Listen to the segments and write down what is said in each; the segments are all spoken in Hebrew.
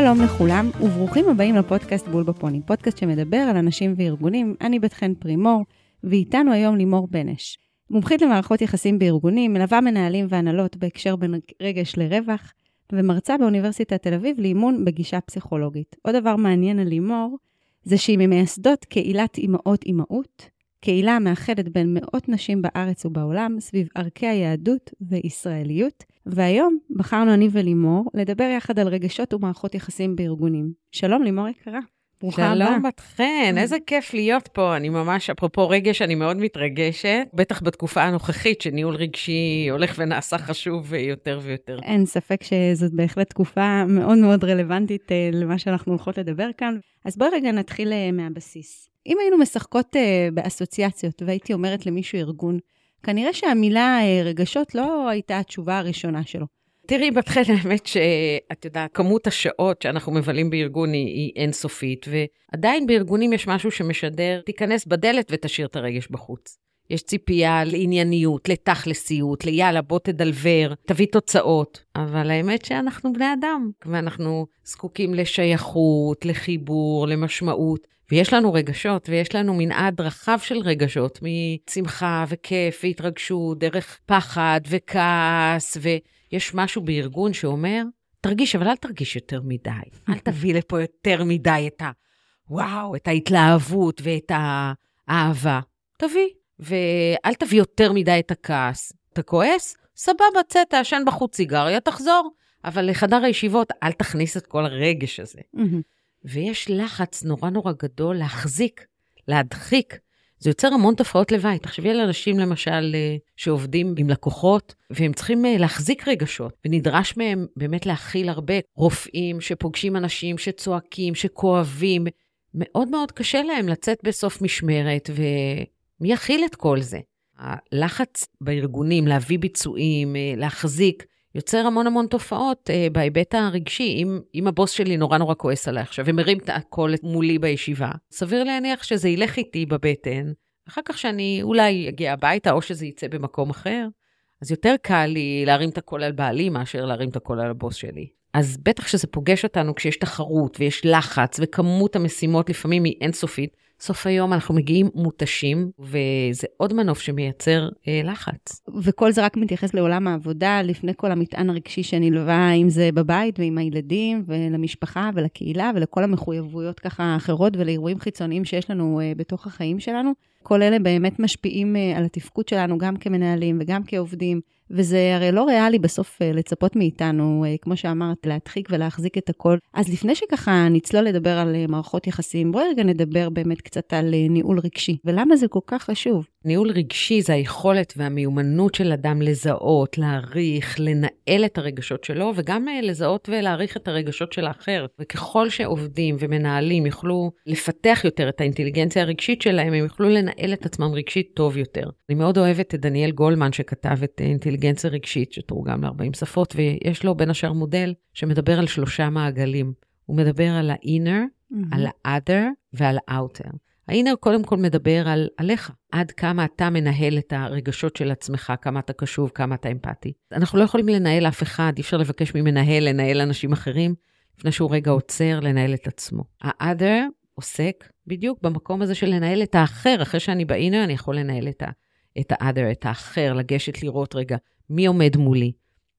שלום לכולם, וברוכים הבאים לפודקאסט בול בפוני, פודקאסט שמדבר על אנשים וארגונים. אני בת חן פרימור, ואיתנו היום לימור בנש. מומחית למערכות יחסים בארגונים, מלווה מנהלים והנהלות בהקשר בין רגש לרווח, ומרצה באוניברסיטת תל אביב לאימון בגישה פסיכולוגית. עוד דבר מעניין על לימור, זה שהיא ממייסדות קהילת אימהות אימהות, קהילה המאחדת בין מאות נשים בארץ ובעולם סביב ערכי היהדות וישראליות, והיום בחרנו אני ולימור לדבר יחד על רגשות ומערכות יחסים בארגונים. שלום לימור יקרה. ברוכה הבאה. שלום בת חן, איזה כיף להיות פה. אני ממש, אפרופו רגש, אני מאוד מתרגשת, בטח בתקופה הנוכחית, שניהול רגשי הולך ונעשה חשוב יותר ויותר. אין ספק שזאת בהחלט תקופה מאוד מאוד רלוונטית אה, למה שאנחנו הולכות לדבר כאן. אז בואי רגע נתחיל אה, מהבסיס. אם היינו משחקות uh, באסוציאציות והייתי אומרת למישהו ארגון, כנראה שהמילה uh, רגשות לא הייתה התשובה הראשונה שלו. תראי, בתחיל האמת שאת יודעת, כמות השעות שאנחנו מבלים בארגון היא, היא אינסופית, ועדיין בארגונים יש משהו שמשדר, תיכנס בדלת ותשאיר את הרגש בחוץ. יש ציפייה לענייניות, לתכלסיות, ליאללה, בוא תדלבר, תביא תוצאות. אבל האמת שאנחנו בני אדם, ואנחנו זקוקים לשייכות, לחיבור, למשמעות. ויש לנו רגשות, ויש לנו מנעד רחב של רגשות, משמחה וכיף והתרגשות, דרך פחד וכעס, ויש משהו בארגון שאומר, תרגיש, אבל אל תרגיש יותר מדי. אל תביא לפה יותר מדי את ה... וואו, את ההתלהבות ואת האהבה. תביא, ואל תביא יותר מדי את הכעס. אתה כועס? סבבה, צא, תעשן בחוץ סיגריה, תחזור. אבל לחדר הישיבות, אל תכניס את כל הרגש הזה. ויש לחץ נורא נורא גדול להחזיק, להדחיק. זה יוצר המון תופעות לוואי. תחשבי על אנשים, למשל, אה, שעובדים עם לקוחות, והם צריכים אה, להחזיק רגשות, ונדרש מהם באמת להכיל הרבה. רופאים שפוגשים אנשים שצועקים, שכואבים, מאוד מאוד קשה להם לצאת בסוף משמרת, ומי יכיל את כל זה? הלחץ בארגונים להביא ביצועים, אה, להחזיק, יוצר המון המון תופעות אה, בהיבט הרגשי. אם, אם הבוס שלי נורא נורא כועס עליי עכשיו ומרים את הכל מולי בישיבה, סביר להניח שזה ילך איתי בבטן, אחר כך שאני אולי אגיע הביתה או שזה יצא במקום אחר. אז יותר קל לי להרים את הקול על בעלי מאשר להרים את הקול על הבוס שלי. אז בטח שזה פוגש אותנו כשיש תחרות ויש לחץ וכמות המשימות לפעמים היא אינסופית, סוף היום אנחנו מגיעים מותשים, וזה עוד מנוף שמייצר אה, לחץ. וכל זה רק מתייחס לעולם העבודה, לפני כל המטען הרגשי שנלווה, אם זה בבית ועם הילדים, ולמשפחה ולקהילה, ולכל המחויבויות ככה אחרות, ולאירועים חיצוניים שיש לנו אה, בתוך החיים שלנו. כל אלה באמת משפיעים אה, על התפקוד שלנו, גם כמנהלים וגם כעובדים. וזה הרי לא ריאלי בסוף אה, לצפות מאיתנו, אה, כמו שאמרת, להדחיק ולהחזיק את הכל. אז לפני שככה נצלול לדבר על מערכות יחסים, בואי רגע נדבר באמת קצת על ניהול רגשי, ולמה זה כל כך חשוב. ניהול רגשי זה היכולת והמיומנות של אדם לזהות, להעריך, לנהל את הרגשות שלו, וגם לזהות ולהעריך את הרגשות של האחר. וככל שעובדים ומנהלים יוכלו לפתח יותר את האינטליגנציה הרגשית שלהם, הם יוכלו לנהל את עצמם רגשית טוב יותר. אני מאוד אוהבת את דניאל גולמן שכתב את אינטליגנציה. אינטליגנציה רגשית, שתורגם ל-40 שפות, ויש לו בין השאר מודל שמדבר על שלושה מעגלים. הוא מדבר על ה-inner, mm-hmm. על ה-other ועל ה-outer. ה-inner קודם כל מדבר על עליך, עד כמה אתה מנהל את הרגשות של עצמך, כמה אתה קשוב, כמה אתה אמפתי. אנחנו לא יכולים לנהל אף אחד, אי אפשר לבקש ממנהל לנהל אנשים אחרים, לפני שהוא רגע עוצר לנהל את עצמו. ה-other עוסק בדיוק במקום הזה של לנהל את האחר, אחרי שאני ב-inner אני יכול לנהל את ה... את ה-other, את האחר, לגשת לראות רגע מי עומד מולי,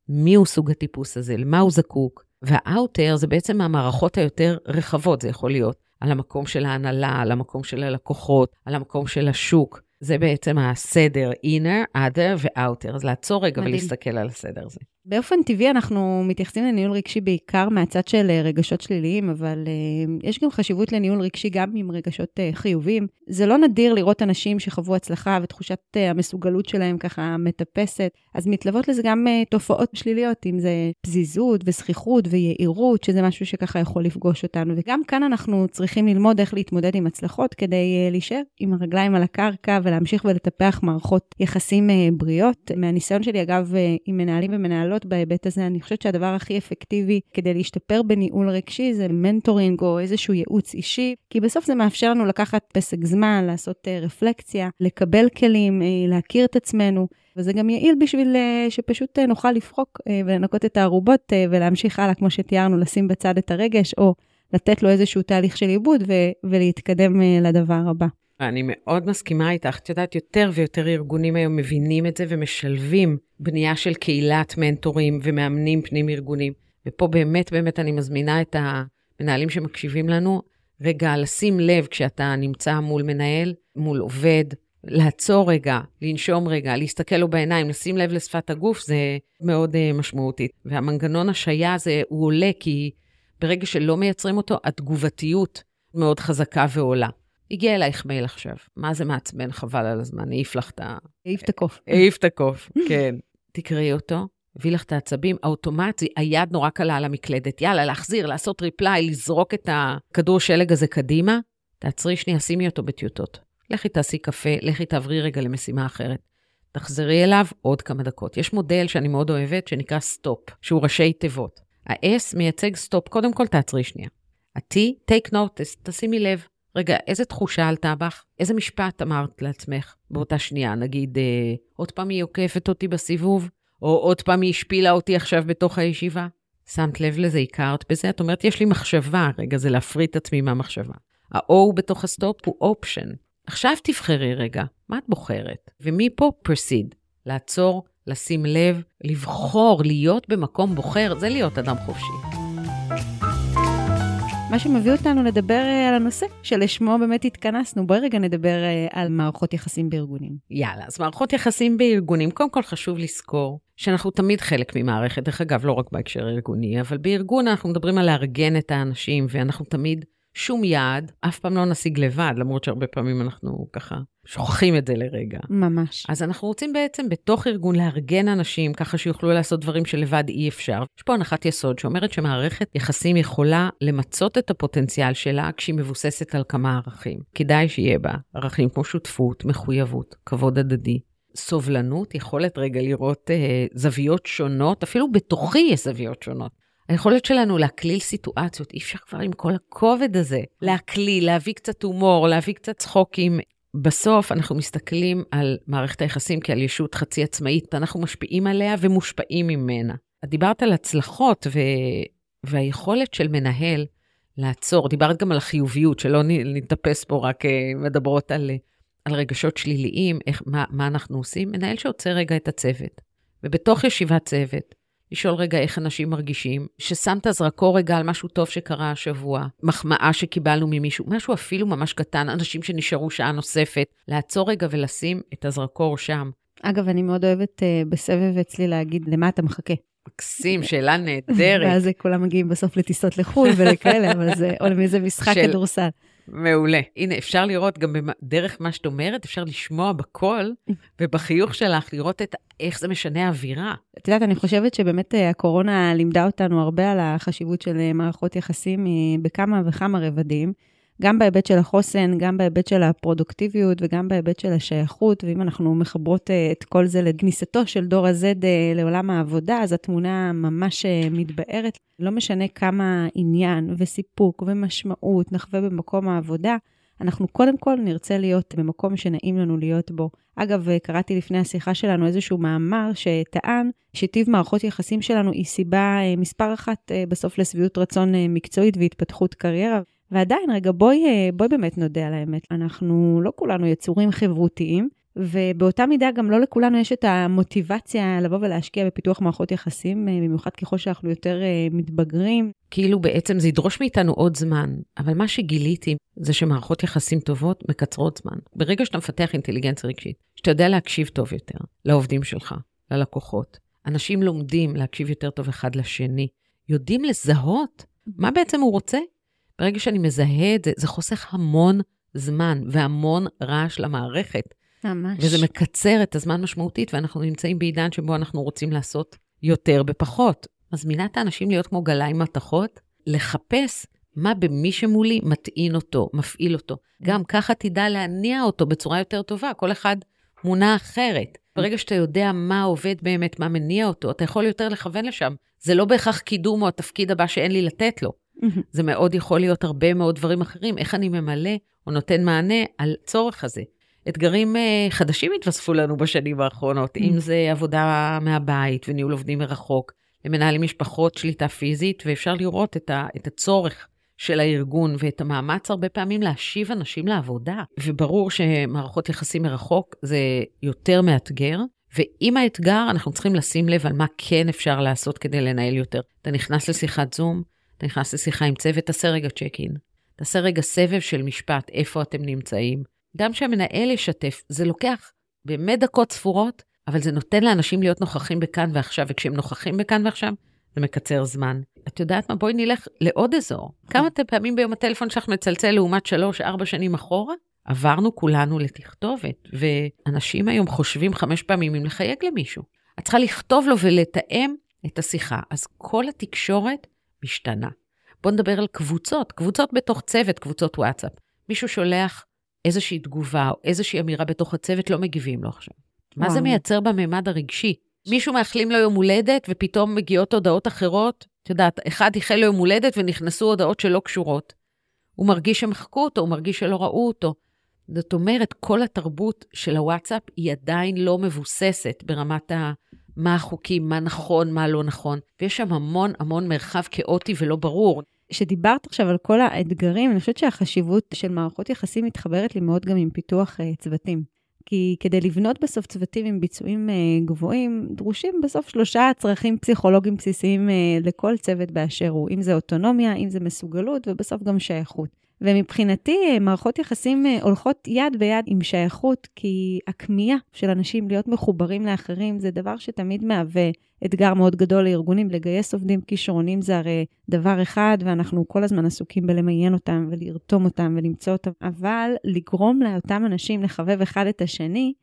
מי הוא סוג הטיפוס הזה, למה הוא זקוק. וה-outer זה בעצם המערכות היותר רחבות, זה יכול להיות על המקום של ההנהלה, על המקום של הלקוחות, על המקום של השוק. זה בעצם הסדר, inner, other ו-outer. אז לעצור רגע מדהים. ולהסתכל על הסדר הזה. באופן טבעי אנחנו מתייחסים לניהול רגשי בעיקר מהצד של אה, רגשות שליליים, אבל uh, יש גם חשיבות לניהול רגשי גם עם רגשות uh, חיוביים. זה לא נדיר לראות אנשים שחוו הצלחה ותחושת uh, המסוגלות שלהם ככה מטפסת, אז מתלוות לזה גם uh, תופעות שליליות, אם זה פזיזות וזכיחות ויהירות, שזה משהו שככה יכול לפגוש אותנו. וגם כאן אנחנו צריכים ללמוד איך להתמודד עם הצלחות כדי uh, להישאר עם הרגליים על הקרקע ולהמשיך ולטפח מערכות יחסים אה, בריאות. מהניסיון שלי, אגב, אה, עם מנהלים ומנהלות בהיבט הזה, אני חושבת שהדבר הכי אפקטיבי כדי להשתפר בניהול רגשי זה מנטורינג או איזשהו ייעוץ אישי, כי בסוף זה מאפשר לנו לקחת פסק זמן, לעשות רפלקציה, לקבל כלים, להכיר את עצמנו. וזה גם יעיל בשביל שפשוט נוכל לפחוק ולנקות את הערובות ולהמשיך הלאה, כמו שתיארנו, לשים בצד את הרגש, או לתת לו איזשהו תהליך של עיבוד ולהתקדם אה, לדבר הבא. אני מאוד מסכימה איתך. את יודעת, יותר ויותר ארגונים היום מבינים את זה ומשלבים בנייה של קהילת מנטורים ומאמנים פנים-ארגונים. ופה באמת באמת אני מזמינה את המנהלים שמקשיבים לנו, רגע, לשים לב כשאתה נמצא מול מנהל, מול עובד, לעצור רגע, לנשום רגע, להסתכל לו בעיניים, לשים לב לשפת הגוף, זה מאוד uh, משמעותי. והמנגנון השעיה הזה, הוא עולה כי ברגע שלא מייצרים אותו, התגובתיות מאוד חזקה ועולה. הגיע אלייך מייל עכשיו, מה זה מעצבן, חבל על הזמן, העיף לך את ה... העיף את הקוף. העיף את הקוף, כן. תקראי אותו, הביא לך את העצבים, האוטומטי, היד נורא קלה על המקלדת, יאללה, להחזיר, לעשות reply, לזרוק את הכדור שלג הזה קדימה, תעצרי שנייה, שימי אותו בטיוטות. לכי תעשי קפה, לכי תעברי רגע למשימה אחרת. תחזרי אליו עוד כמה דקות. יש מודל שאני מאוד אוהבת, שנקרא STOP, שהוא ראשי תיבות. ה-S מייצג stop, קודם כל תעצרי שנייה. ה-T, take notice, תשימי לב. רגע, איזה תחושה עלתה בך? איזה משפט אמרת לעצמך באותה שנייה? נגיד, אה, עוד פעם היא עוקפת אותי בסיבוב? או עוד פעם היא השפילה אותי עכשיו בתוך הישיבה? שמת לב לזה, הכרת בזה? את אומרת, יש לי מחשבה, רגע, זה להפריד את עצמי מהמחשבה. ה-O בתוך ה STOP הוא option. עכשיו תבחרי רגע, מה את בוחרת? ומפה proceed, לעצור, לשים לב, לבחור, להיות במקום בוחר, זה להיות אדם חופשי. מה שמביא אותנו לדבר אה, על הנושא שלשמו באמת התכנסנו. בואי רגע נדבר אה, על מערכות יחסים בארגונים. יאללה, אז מערכות יחסים בארגונים, קודם כל חשוב לזכור שאנחנו תמיד חלק ממערכת, דרך אגב, לא רק בהקשר הארגוני, אבל בארגון אנחנו מדברים על לארגן את האנשים, ואנחנו תמיד שום יעד, אף פעם לא נשיג לבד, למרות שהרבה פעמים אנחנו ככה שוכחים את זה לרגע. ממש. אז אנחנו רוצים בעצם בתוך ארגון לארגן אנשים ככה שיוכלו לעשות דברים שלבד אי אפשר. יש פה הנחת יסוד שאומרת שמערכת יחסים יכולה למצות את הפוטנציאל שלה כשהיא מבוססת על כמה ערכים. כדאי שיהיה בה ערכים כמו שותפות, מחויבות, כבוד הדדי. סובלנות, יכולת רגע לראות אה, זוויות שונות, אפילו בתוכי יש זוויות שונות. היכולת שלנו להקליל סיטואציות, אי אפשר כבר עם כל הכובד הזה. להקליל, להביא קצת הומור, להביא קצת צחוקים. בסוף אנחנו מסתכלים על מערכת היחסים כעל ישות חצי עצמאית, אנחנו משפיעים עליה ומושפעים ממנה. את דיברת על הצלחות ו... והיכולת של מנהל לעצור, דיברת גם על החיוביות, שלא נתאפס פה רק אה, מדברות על, על רגשות שליליים, איך, מה, מה אנחנו עושים. מנהל שעוצר רגע את הצוות, ובתוך ישיבת צוות, לשאול רגע איך אנשים מרגישים, ששמת זרקור רגע על משהו טוב שקרה השבוע, מחמאה שקיבלנו ממישהו, משהו אפילו ממש קטן, אנשים שנשארו שעה נוספת, לעצור רגע ולשים את הזרקור שם. אגב, אני מאוד אוהבת uh, בסבב אצלי להגיד, למה אתה מחכה? מקסים, שאלה נהדרת. ואז כולם מגיעים בסוף לטיסות לחו"ל ולכאלה, אבל זה, או מאיזה משחק. כדורסל. מעולה. הנה, אפשר לראות גם דרך מה שאת אומרת, אפשר לשמוע בקול ובחיוך שלך, לראות את, איך זה משנה אווירה. את יודעת, אני חושבת שבאמת אה, הקורונה לימדה אותנו הרבה על החשיבות של אה, מערכות יחסים אה, בכמה וכמה רבדים. גם בהיבט של החוסן, גם בהיבט של הפרודוקטיביות וגם בהיבט של השייכות, ואם אנחנו מחברות אה, את כל זה לכניסתו של דור ה-Z אה, לעולם העבודה, אז התמונה ממש אה, מתבארת. לא משנה כמה עניין וסיפוק ומשמעות נחווה במקום העבודה, אנחנו קודם כל נרצה להיות במקום שנעים לנו להיות בו. אגב, קראתי לפני השיחה שלנו איזשהו מאמר שטען שטיב מערכות יחסים שלנו היא סיבה מספר אחת בסוף לשביעות רצון מקצועית והתפתחות קריירה. ועדיין, רגע, בואי, אה, בואי באמת נודה על האמת. אנחנו לא כולנו יצורים חברותיים, ובאותה מידה גם לא לכולנו יש את המוטיבציה לבוא ולהשקיע בפיתוח מערכות יחסים, אה, במיוחד ככל שאנחנו יותר אה, מתבגרים. כאילו בעצם זה ידרוש מאיתנו עוד זמן, אבל מה שגיליתי זה שמערכות יחסים טובות מקצרות זמן. ברגע שאתה מפתח אינטליגנציה רגשית, שאתה יודע להקשיב טוב יותר לעובדים שלך, ללקוחות, אנשים לומדים להקשיב יותר טוב אחד לשני, יודעים לזהות מה בעצם הוא רוצה ברגע שאני מזהה את זה, זה חוסך המון זמן והמון רעש למערכת. ממש. וזה מקצר את הזמן משמעותית, ואנחנו נמצאים בעידן שבו אנחנו רוצים לעשות יותר בפחות. מזמינה את האנשים להיות כמו גלאי מתכות, לחפש מה במי שמולי מטעין אותו, מפעיל אותו. גם ככה תדע להניע אותו בצורה יותר טובה, כל אחד מונה אחרת. ברגע שאתה יודע מה עובד באמת, מה מניע אותו, אתה יכול יותר לכוון לשם. זה לא בהכרח קידום או התפקיד הבא שאין לי לתת לו. זה מאוד יכול להיות הרבה מאוד דברים אחרים, איך אני ממלא או נותן מענה על צורך הזה. אתגרים uh, חדשים התווספו לנו בשנים האחרונות, אם זה עבודה מהבית וניהול עובדים מרחוק, למנהלים משפחות שליטה פיזית, ואפשר לראות את, ה, את הצורך של הארגון ואת המאמץ הרבה פעמים להשיב אנשים לעבודה. וברור שמערכות יחסים מרחוק זה יותר מאתגר, ועם האתגר אנחנו צריכים לשים לב על מה כן אפשר לעשות כדי לנהל יותר. אתה נכנס לשיחת זום, אתה נכנס לשיחה עם צוות, תעשה רגע צ'ק אין. תעשה רגע סבב של משפט, איפה אתם נמצאים. גם שהמנהל ישתף, זה לוקח באמת דקות ספורות, אבל זה נותן לאנשים להיות נוכחים בכאן ועכשיו, וכשהם נוכחים בכאן ועכשיו, זה מקצר זמן. את יודעת מה? בואי נלך לעוד אזור. כמה פעמים ביום הטלפון שלך מצלצל לעומת שלוש, ארבע שנים אחורה? עברנו כולנו לתכתובת, ואנשים היום חושבים חמש פעמים אם לחייג למישהו. את צריכה לכתוב לו ולתאם את השיחה. אז כל התקשורת משתנה. בואו נדבר על קבוצות, קבוצות בתוך צוות, קבוצות וואטסאפ. מישהו שולח איזושהי תגובה או איזושהי אמירה בתוך הצוות, לא מגיבים לו עכשיו. וואו. מה זה מייצר בממד הרגשי? מישהו מאחלים לו יום הולדת, ופתאום מגיעות הודעות אחרות. את יודעת, אחד איחל לו יום הולדת ונכנסו הודעות שלא קשורות. הוא מרגיש שמחקו אותו, הוא מרגיש שלא ראו אותו. זאת אומרת, כל התרבות של הוואטסאפ היא עדיין לא מבוססת ברמת ה... מה החוקים, מה נכון, מה לא נכון, ויש שם המון המון מרחב כאוטי ולא ברור. כשדיברת עכשיו על כל האתגרים, אני חושבת שהחשיבות של מערכות יחסים מתחברת לי מאוד גם עם פיתוח uh, צוותים. כי כדי לבנות בסוף צוותים עם ביצועים uh, גבוהים, דרושים בסוף שלושה צרכים פסיכולוגיים בסיסיים uh, לכל צוות באשר הוא, אם זה אוטונומיה, אם זה מסוגלות, ובסוף גם שייכות. ומבחינתי, מערכות יחסים אה, הולכות יד ביד עם שייכות, כי הכמיהה של אנשים להיות מחוברים לאחרים זה דבר שתמיד מהווה אתגר מאוד גדול לארגונים. לגייס עובדים כישרונים זה הרי דבר אחד, ואנחנו כל הזמן עסוקים בלמיין אותם ולרתום אותם ולמצוא אותם, אבל לגרום לאותם אנשים לחבב אחד את השני,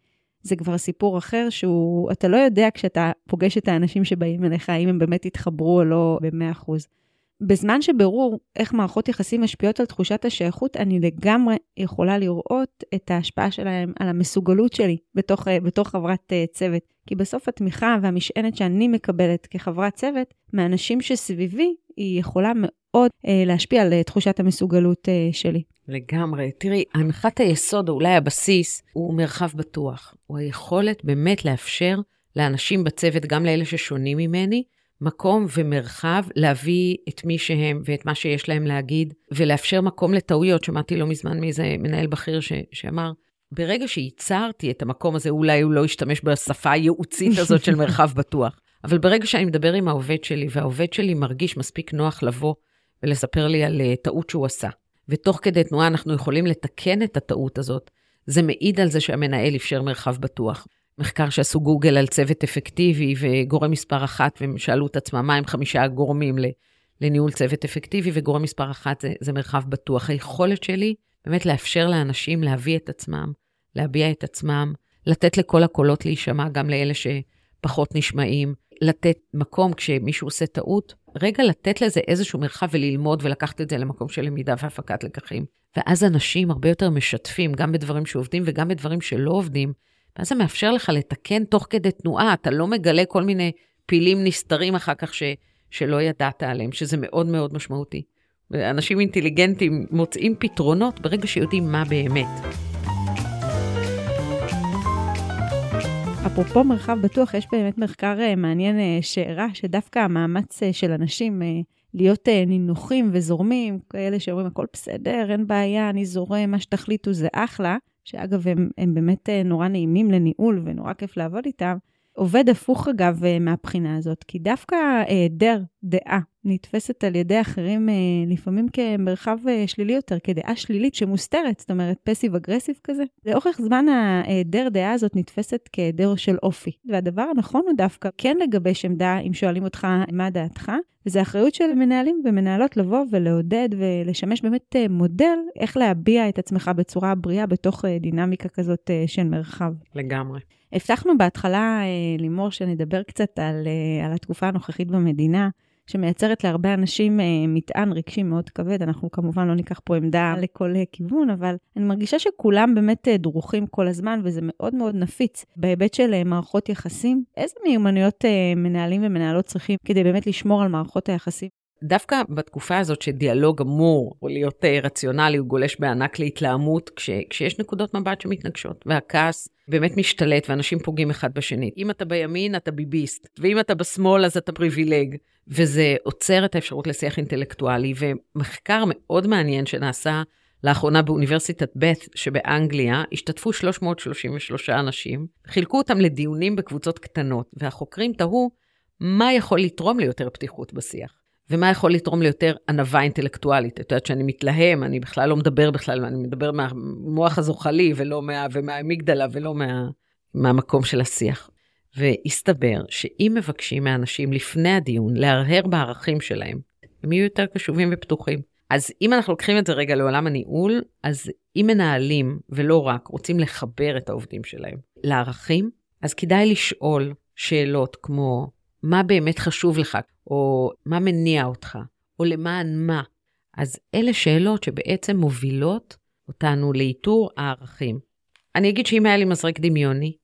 זה כבר סיפור אחר שהוא, אתה לא יודע כשאתה פוגש את האנשים שבאים אליך, האם הם באמת יתחברו או לא ב-100%. בזמן שברור איך מערכות יחסים משפיעות על תחושת השייכות, אני לגמרי יכולה לראות את ההשפעה שלהם על המסוגלות שלי בתוך, אה, בתוך חברת אה, צוות. כי בסוף התמיכה והמשענת שאני מקבלת כחברת צוות מאנשים שסביבי, היא יכולה מאוד אה, להשפיע על תחושת המסוגלות שלי. לגמרי. תראי, הנחת היסוד, או אולי הבסיס, הוא מרחב בטוח. הוא היכולת באמת לאפשר לאנשים בצוות, גם לאלה ששונים ממני, מקום ומרחב להביא את מי שהם ואת מה שיש להם להגיד, ולאפשר מקום לטעויות. שמעתי לא מזמן מאיזה מנהל בכיר ש, שאמר, ברגע שייצרתי את המקום הזה, אולי הוא לא ישתמש בשפה הייעוצית הזאת של מרחב בטוח, אבל ברגע שאני מדבר עם העובד שלי, והעובד שלי מרגיש מספיק נוח לבוא ולספר לי על uh, טעות שהוא עשה, ותוך כדי תנועה אנחנו יכולים לתקן את הטעות הזאת, זה מעיד על זה שהמנהל אפשר מרחב בטוח. מחקר שעשו גוגל על צוות אפקטיבי וגורם מספר אחת, והם שאלו את עצמם מה הם חמישה גורמים לניהול צוות אפקטיבי, וגורם מספר אחת זה, זה מרחב בטוח. היכולת שלי באמת לאפשר לאנשים להביא את עצמם, להביע את עצמם, לתת לכל הקולות להישמע, גם לאלה שפחות נשמעים, לתת מקום כשמישהו עושה טעות, רגע לתת לזה איזשהו מרחב וללמוד ולקחת את זה למקום של למידה והפקת לקחים. ואז אנשים הרבה יותר משתפים, גם בדברים שעובדים וגם בדברים שלא עובדים, ואז זה מאפשר לך לתקן תוך כדי תנועה, אתה לא מגלה כל מיני פילים נסתרים אחר כך ש, שלא ידעת עליהם, שזה מאוד מאוד משמעותי. ואנשים אינטליגנטים מוצאים פתרונות ברגע שיודעים מה באמת. אפרופו מרחב בטוח, יש באמת מחקר אה, מעניין אה, שהראה שדווקא המאמץ אה, של אנשים להיות נינוחים וזורמים, כאלה שאומרים הכל בסדר, אין בעיה, אני זורם, מה שתחליטו זה אחלה, שאגב, הם, הם באמת אה, נורא נעימים לניהול ונורא כיף לעבוד איתם, עובד הפוך אגב אה, מהבחינה הזאת, כי דווקא היעדר דעה נתפסת על ידי אחרים אה, לפעמים כמרחב שלילי יותר, כדעה שלילית שמוסתרת, זאת אומרת פסיב אגרסיב כזה. לאורך זמן ההיעדר דעה הזאת נתפסת כהיעדר של אופי. והדבר הנכון הוא דווקא כן לגבש עמדה אם שואלים אותך מה דעתך, וזו אחריות של מנהלים ומנהלות לבוא ולעודד ולשמש באמת מודל איך להביע את עצמך בצורה בריאה בתוך דינמיקה כזאת של מרחב. לגמרי. הבטחנו בהתחלה, לימור, שנדבר קצת על, על התקופה הנוכחית במדינה. שמייצרת להרבה אנשים אה, מטען רגשי מאוד כבד. אנחנו כמובן לא ניקח פה עמדה לכל אה, כיוון, אבל אני מרגישה שכולם באמת אה, דרוכים כל הזמן, וזה מאוד מאוד נפיץ. בהיבט של מערכות יחסים, איזה מיומנויות מנהלים ומנהלות צריכים כדי באמת לשמור על מערכות היחסים? דווקא בתקופה הזאת שדיאלוג אמור להיות אה, רציונלי, הוא גולש בענק להתלהמות, כש, כשיש נקודות מבט שמתנגשות, והכעס באמת משתלט ואנשים פוגעים אחד בשני. אם אתה בימין, אתה ביביסט, ואם אתה בשמאל, אז אתה פריבילג. וזה עוצר את האפשרות לשיח אינטלקטואלי, ומחקר מאוד מעניין שנעשה לאחרונה באוניברסיטת בית שבאנגליה, השתתפו 333 אנשים, חילקו אותם לדיונים בקבוצות קטנות, והחוקרים תהו מה יכול לתרום ליותר פתיחות בשיח. ומה יכול לתרום ליותר ענווה אינטלקטואלית. את יודעת שאני מתלהם, אני בכלל לא מדבר בכלל, אני מדבר מהמוח הזוחלי ולא מה, ומהאמיגדלה ולא מה, מהמקום של השיח. והסתבר שאם מבקשים מאנשים לפני הדיון להרהר בערכים שלהם, הם יהיו יותר קשובים ופתוחים. אז אם אנחנו לוקחים את זה רגע לעולם הניהול, אז אם מנהלים, ולא רק, רוצים לחבר את העובדים שלהם לערכים, אז כדאי לשאול שאלות כמו, מה באמת חשוב לך, או מה מניע אותך, או למען מה. אז אלה שאלות שבעצם מובילות אותנו לאיתור הערכים. אני אגיד שאם היה לי מזרק דמיוני,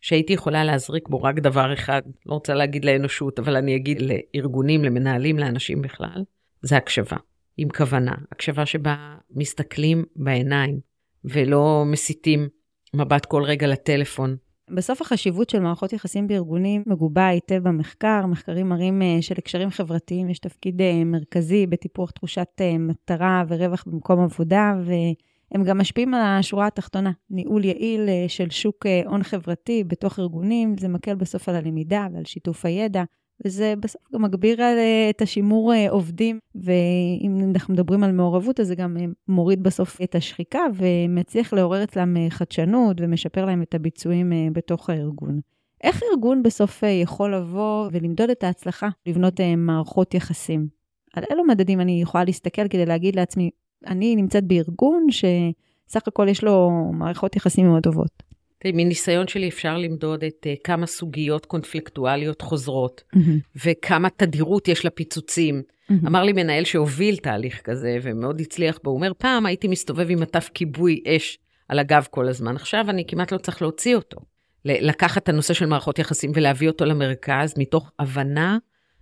שהייתי יכולה להזריק בו רק דבר אחד, לא רוצה להגיד לאנושות, אבל אני אגיד לארגונים, למנהלים, לאנשים בכלל, זה הקשבה, עם כוונה. הקשבה שבה מסתכלים בעיניים ולא מסיטים מבט כל רגע לטלפון, בסוף החשיבות של מערכות יחסים בארגונים מגובה היטב במחקר. מחקרים מראים אה, שלקשרים חברתיים יש תפקיד אה, מרכזי בטיפוח תחושת אה, מטרה ורווח במקום עבודה, והם גם משפיעים על השורה התחתונה. ניהול יעיל של שוק הון חברתי בתוך ארגונים, זה מקל בסוף על הלמידה ועל שיתוף הידע. וזה בסוף גם מגביר אה, את השימור אה, עובדים, ואם אנחנו מדברים על מעורבות, אז זה גם אה, מוריד בסוף את השחיקה ומצליח לעורר אצלם חדשנות ומשפר להם את הביצועים בתוך הארגון. איך ארגון בסוף יכול לבוא ולמדוד את ההצלחה, לבנות מערכות יחסים? על אילו מדדים אני יכולה להסתכל כדי להגיד לעצמי, אני נמצאת בארגון שסך הכל יש לו מערכות יחסים מאוד טובות. תראי, מניסיון שלי אפשר למדוד את uh, כמה סוגיות קונפלקטואליות חוזרות, mm-hmm. וכמה תדירות יש לפיצוצים. Mm-hmm. אמר לי מנהל שהוביל תהליך כזה, ומאוד הצליח בו, הוא אומר, פעם הייתי מסתובב עם מטף כיבוי אש על הגב כל הזמן, עכשיו אני כמעט לא צריך להוציא אותו. לקחת את הנושא של מערכות יחסים ולהביא אותו למרכז, מתוך הבנה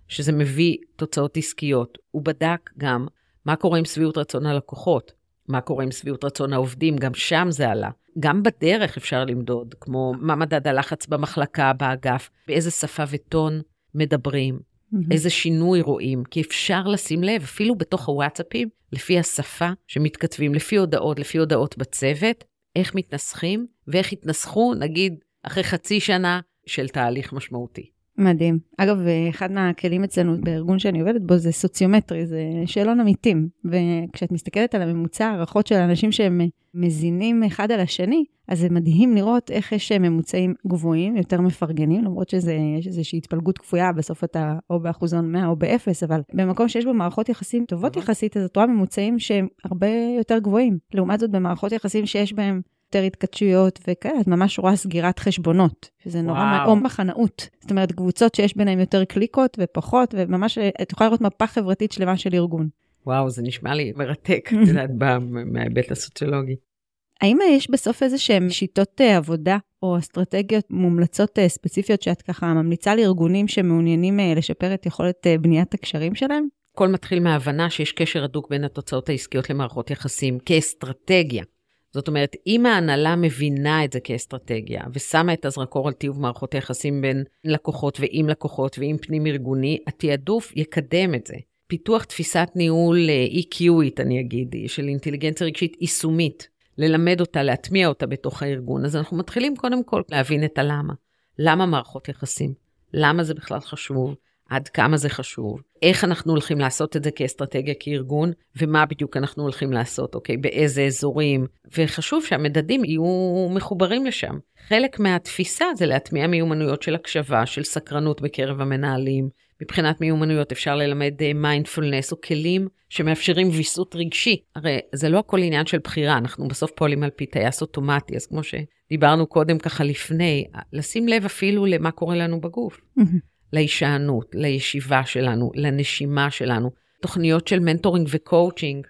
שזה מביא תוצאות עסקיות. הוא בדק גם מה קורה עם שביעות רצון הלקוחות. מה קורה עם שביעות רצון העובדים, גם שם זה עלה. גם בדרך אפשר למדוד, כמו מה מדד הלחץ במחלקה, באגף, באיזה שפה וטון מדברים, mm-hmm. איזה שינוי רואים, כי אפשר לשים לב, אפילו בתוך הוואטסאפים, לפי השפה שמתכתבים, לפי הודעות, לפי הודעות בצוות, איך מתנסחים ואיך התנסחו, נגיד, אחרי חצי שנה של תהליך משמעותי. מדהים. אגב, אחד מהכלים אצלנו בארגון שאני עובדת בו זה סוציומטרי, זה שאלון עמיתים. וכשאת מסתכלת על הממוצע הערכות של אנשים שהם מזינים אחד על השני, אז זה מדהים לראות איך יש ממוצעים גבוהים, יותר מפרגנים, למרות שיש איזושהי התפלגות כפויה, בסוף אתה או באחוזון 100 או באפס, אבל במקום שיש בו מערכות יחסים טובות יחסית, אז את רואה ממוצעים שהם הרבה יותר גבוהים. לעומת זאת, במערכות יחסים שיש בהם יותר התכתשויות וכאלה, את ממש רואה סגירת חשבונות, שזה נורא, או מחנאות. זאת אומרת, קבוצות שיש ביניהן יותר קליקות ופחות, וממש, את יכולה לראות מפה חברתית שלמה של ארגון. וואו, זה נשמע לי מרתק, את יודעת, מההיבט הסוציולוגי. האם יש בסוף איזה שהן שיטות אה, עבודה או אסטרטגיות מומלצות אה, ספציפיות שאת ככה ממליצה לארגונים שמעוניינים אה, לשפר את יכולת בניית הקשרים שלהם? הכל מתחיל מההבנה שיש קשר הדוק בין התוצאות העסקיות למערכות יחסים כאסטרטגיה. זאת אומרת, אם ההנהלה מבינה את זה כאסטרטגיה ושמה את הזרקור על טיוב מערכות היחסים בין לקוחות ועם לקוחות ועם פנים ארגוני, התעדוף יקדם את זה. פיתוח תפיסת ניהול אה, EQית, אני אגיד, של אינטליגנציה רגשית יישומית, ללמד אותה, להטמיע אותה בתוך הארגון. אז אנחנו מתחילים קודם כל להבין את הלמה. למה מערכות יחסים? למה זה בכלל חשוב? עד כמה זה חשוב, איך אנחנו הולכים לעשות את זה כאסטרטגיה כארגון, ומה בדיוק אנחנו הולכים לעשות, אוקיי, באיזה אזורים, וחשוב שהמדדים יהיו מחוברים לשם. חלק מהתפיסה זה להטמיע מיומנויות של הקשבה, של סקרנות בקרב המנהלים. מבחינת מיומנויות אפשר ללמד מיינדפולנס או כלים שמאפשרים ויסות רגשי. הרי זה לא הכל עניין של בחירה, אנחנו בסוף פועלים על פי טייס אוטומטי, אז כמו שדיברנו קודם ככה לפני, לשים לב אפילו למה קורה לנו בגוף. להישענות, לישיבה שלנו, לנשימה שלנו, תוכניות של mentoring וקואוצ'ינג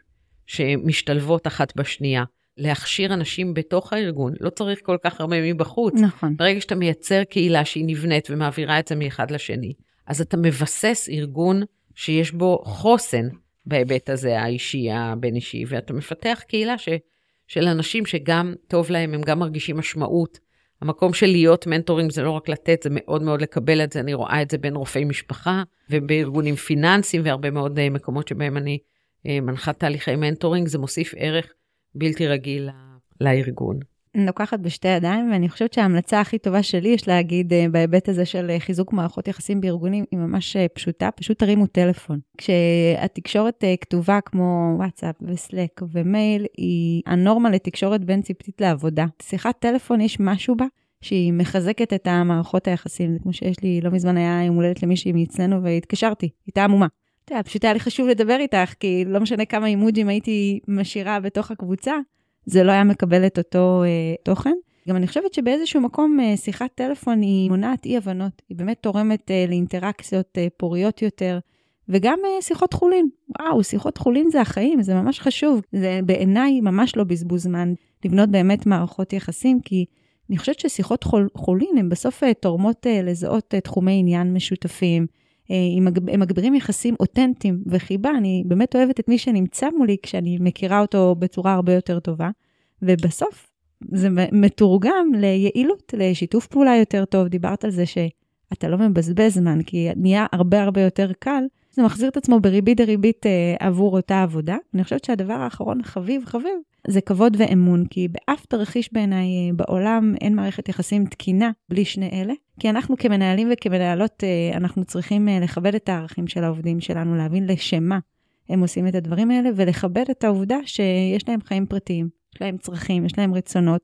שמשתלבות אחת בשנייה. להכשיר אנשים בתוך הארגון, לא צריך כל כך הרבה מבחוץ. נכון. ברגע שאתה מייצר קהילה שהיא נבנית ומעבירה את זה מאחד לשני, אז אתה מבסס ארגון שיש בו חוסן בהיבט הזה, האישי, הבין-אישי, ואתה מפתח קהילה ש, של אנשים שגם טוב להם, הם גם מרגישים משמעות. המקום של להיות מנטורים זה לא רק לתת, זה מאוד מאוד לקבל את זה. אני רואה את זה בין רופאי משפחה ובארגונים פיננסיים והרבה מאוד אה, מקומות שבהם אני אה, מנחת תהליכי mentoring, זה מוסיף ערך בלתי רגיל לארגון. לוקחת בשתי ידיים, ואני חושבת שההמלצה הכי טובה שלי, יש להגיד, אה, בהיבט הזה של אה, חיזוק מערכות יחסים בארגונים, היא ממש אה, פשוטה, פשוט תרימו טלפון. כשהתקשורת כתובה כמו וואטסאפ ו-Slack ומייל, היא הנורמה לתקשורת בין צוותית לעבודה. שיחת טלפון, יש משהו בה שהיא מחזקת את המערכות היחסים. זה כמו שיש לי, לא מזמן היה יום הולדת למישהי מאצלנו והתקשרתי, הייתה עמומה. אתה יודע, פשוט היה לי חשוב לדבר איתך, כי לא משנה כמה אימוג'ים הייתי משאירה בתוך הקבוצה, זה לא היה מקבל את אותו אה, תוכן. גם אני חושבת שבאיזשהו מקום אה, שיחת טלפון היא מונעת אי-הבנות, היא באמת תורמת אה, לאינטראקציות אה, פוריות יותר, וגם אה, שיחות חולין. וואו, שיחות חולין זה החיים, זה ממש חשוב. זה בעיניי ממש לא בזבוז זמן לבנות באמת מערכות יחסים, כי אני חושבת ששיחות חול, חולין הן בסוף אה, תורמות אה, לזהות אה, תחומי עניין משותפים. הם מגבירים יחסים אותנטיים וחיבה. אני באמת אוהבת את מי שנמצא מולי כשאני מכירה אותו בצורה הרבה יותר טובה. ובסוף זה מתורגם ליעילות, לשיתוף פעולה יותר טוב. דיברת על זה שאתה לא מבזבז זמן, כי נהיה הרבה הרבה יותר קל. זה מחזיר את עצמו בריבית דריבית אה, עבור אותה עבודה. אני חושבת שהדבר האחרון, חביב חביב, זה כבוד ואמון, כי באף תרחיש בעיניי אה, בעולם אין מערכת יחסים תקינה בלי שני אלה. כי אנחנו כמנהלים וכמנהלות, אה, אנחנו צריכים אה, לכבד את הערכים של העובדים שלנו, להבין לשם מה הם עושים את הדברים האלה, ולכבד את העובדה שיש להם חיים פרטיים, יש להם צרכים, יש להם רצונות,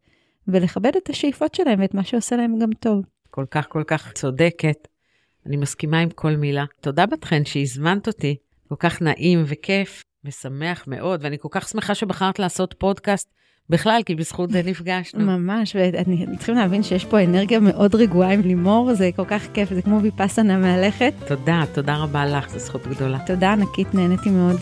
ולכבד את השאיפות שלהם ואת מה שעושה להם גם טוב. כל כך כל כך צודקת. אני מסכימה עם כל מילה. תודה בת חן שהזמנת אותי, כל כך נעים וכיף. משמח מאוד, ואני כל כך שמחה שבחרת לעשות פודקאסט בכלל, כי בזכות זה נפגשנו. ממש, ואני צריכים להבין שיש פה אנרגיה מאוד רגועה עם לימור, זה כל כך כיף, זה כמו ויפאסנה מהלכת. תודה, תודה רבה לך, זו זכות גדולה. תודה ענקית, נהניתי מאוד.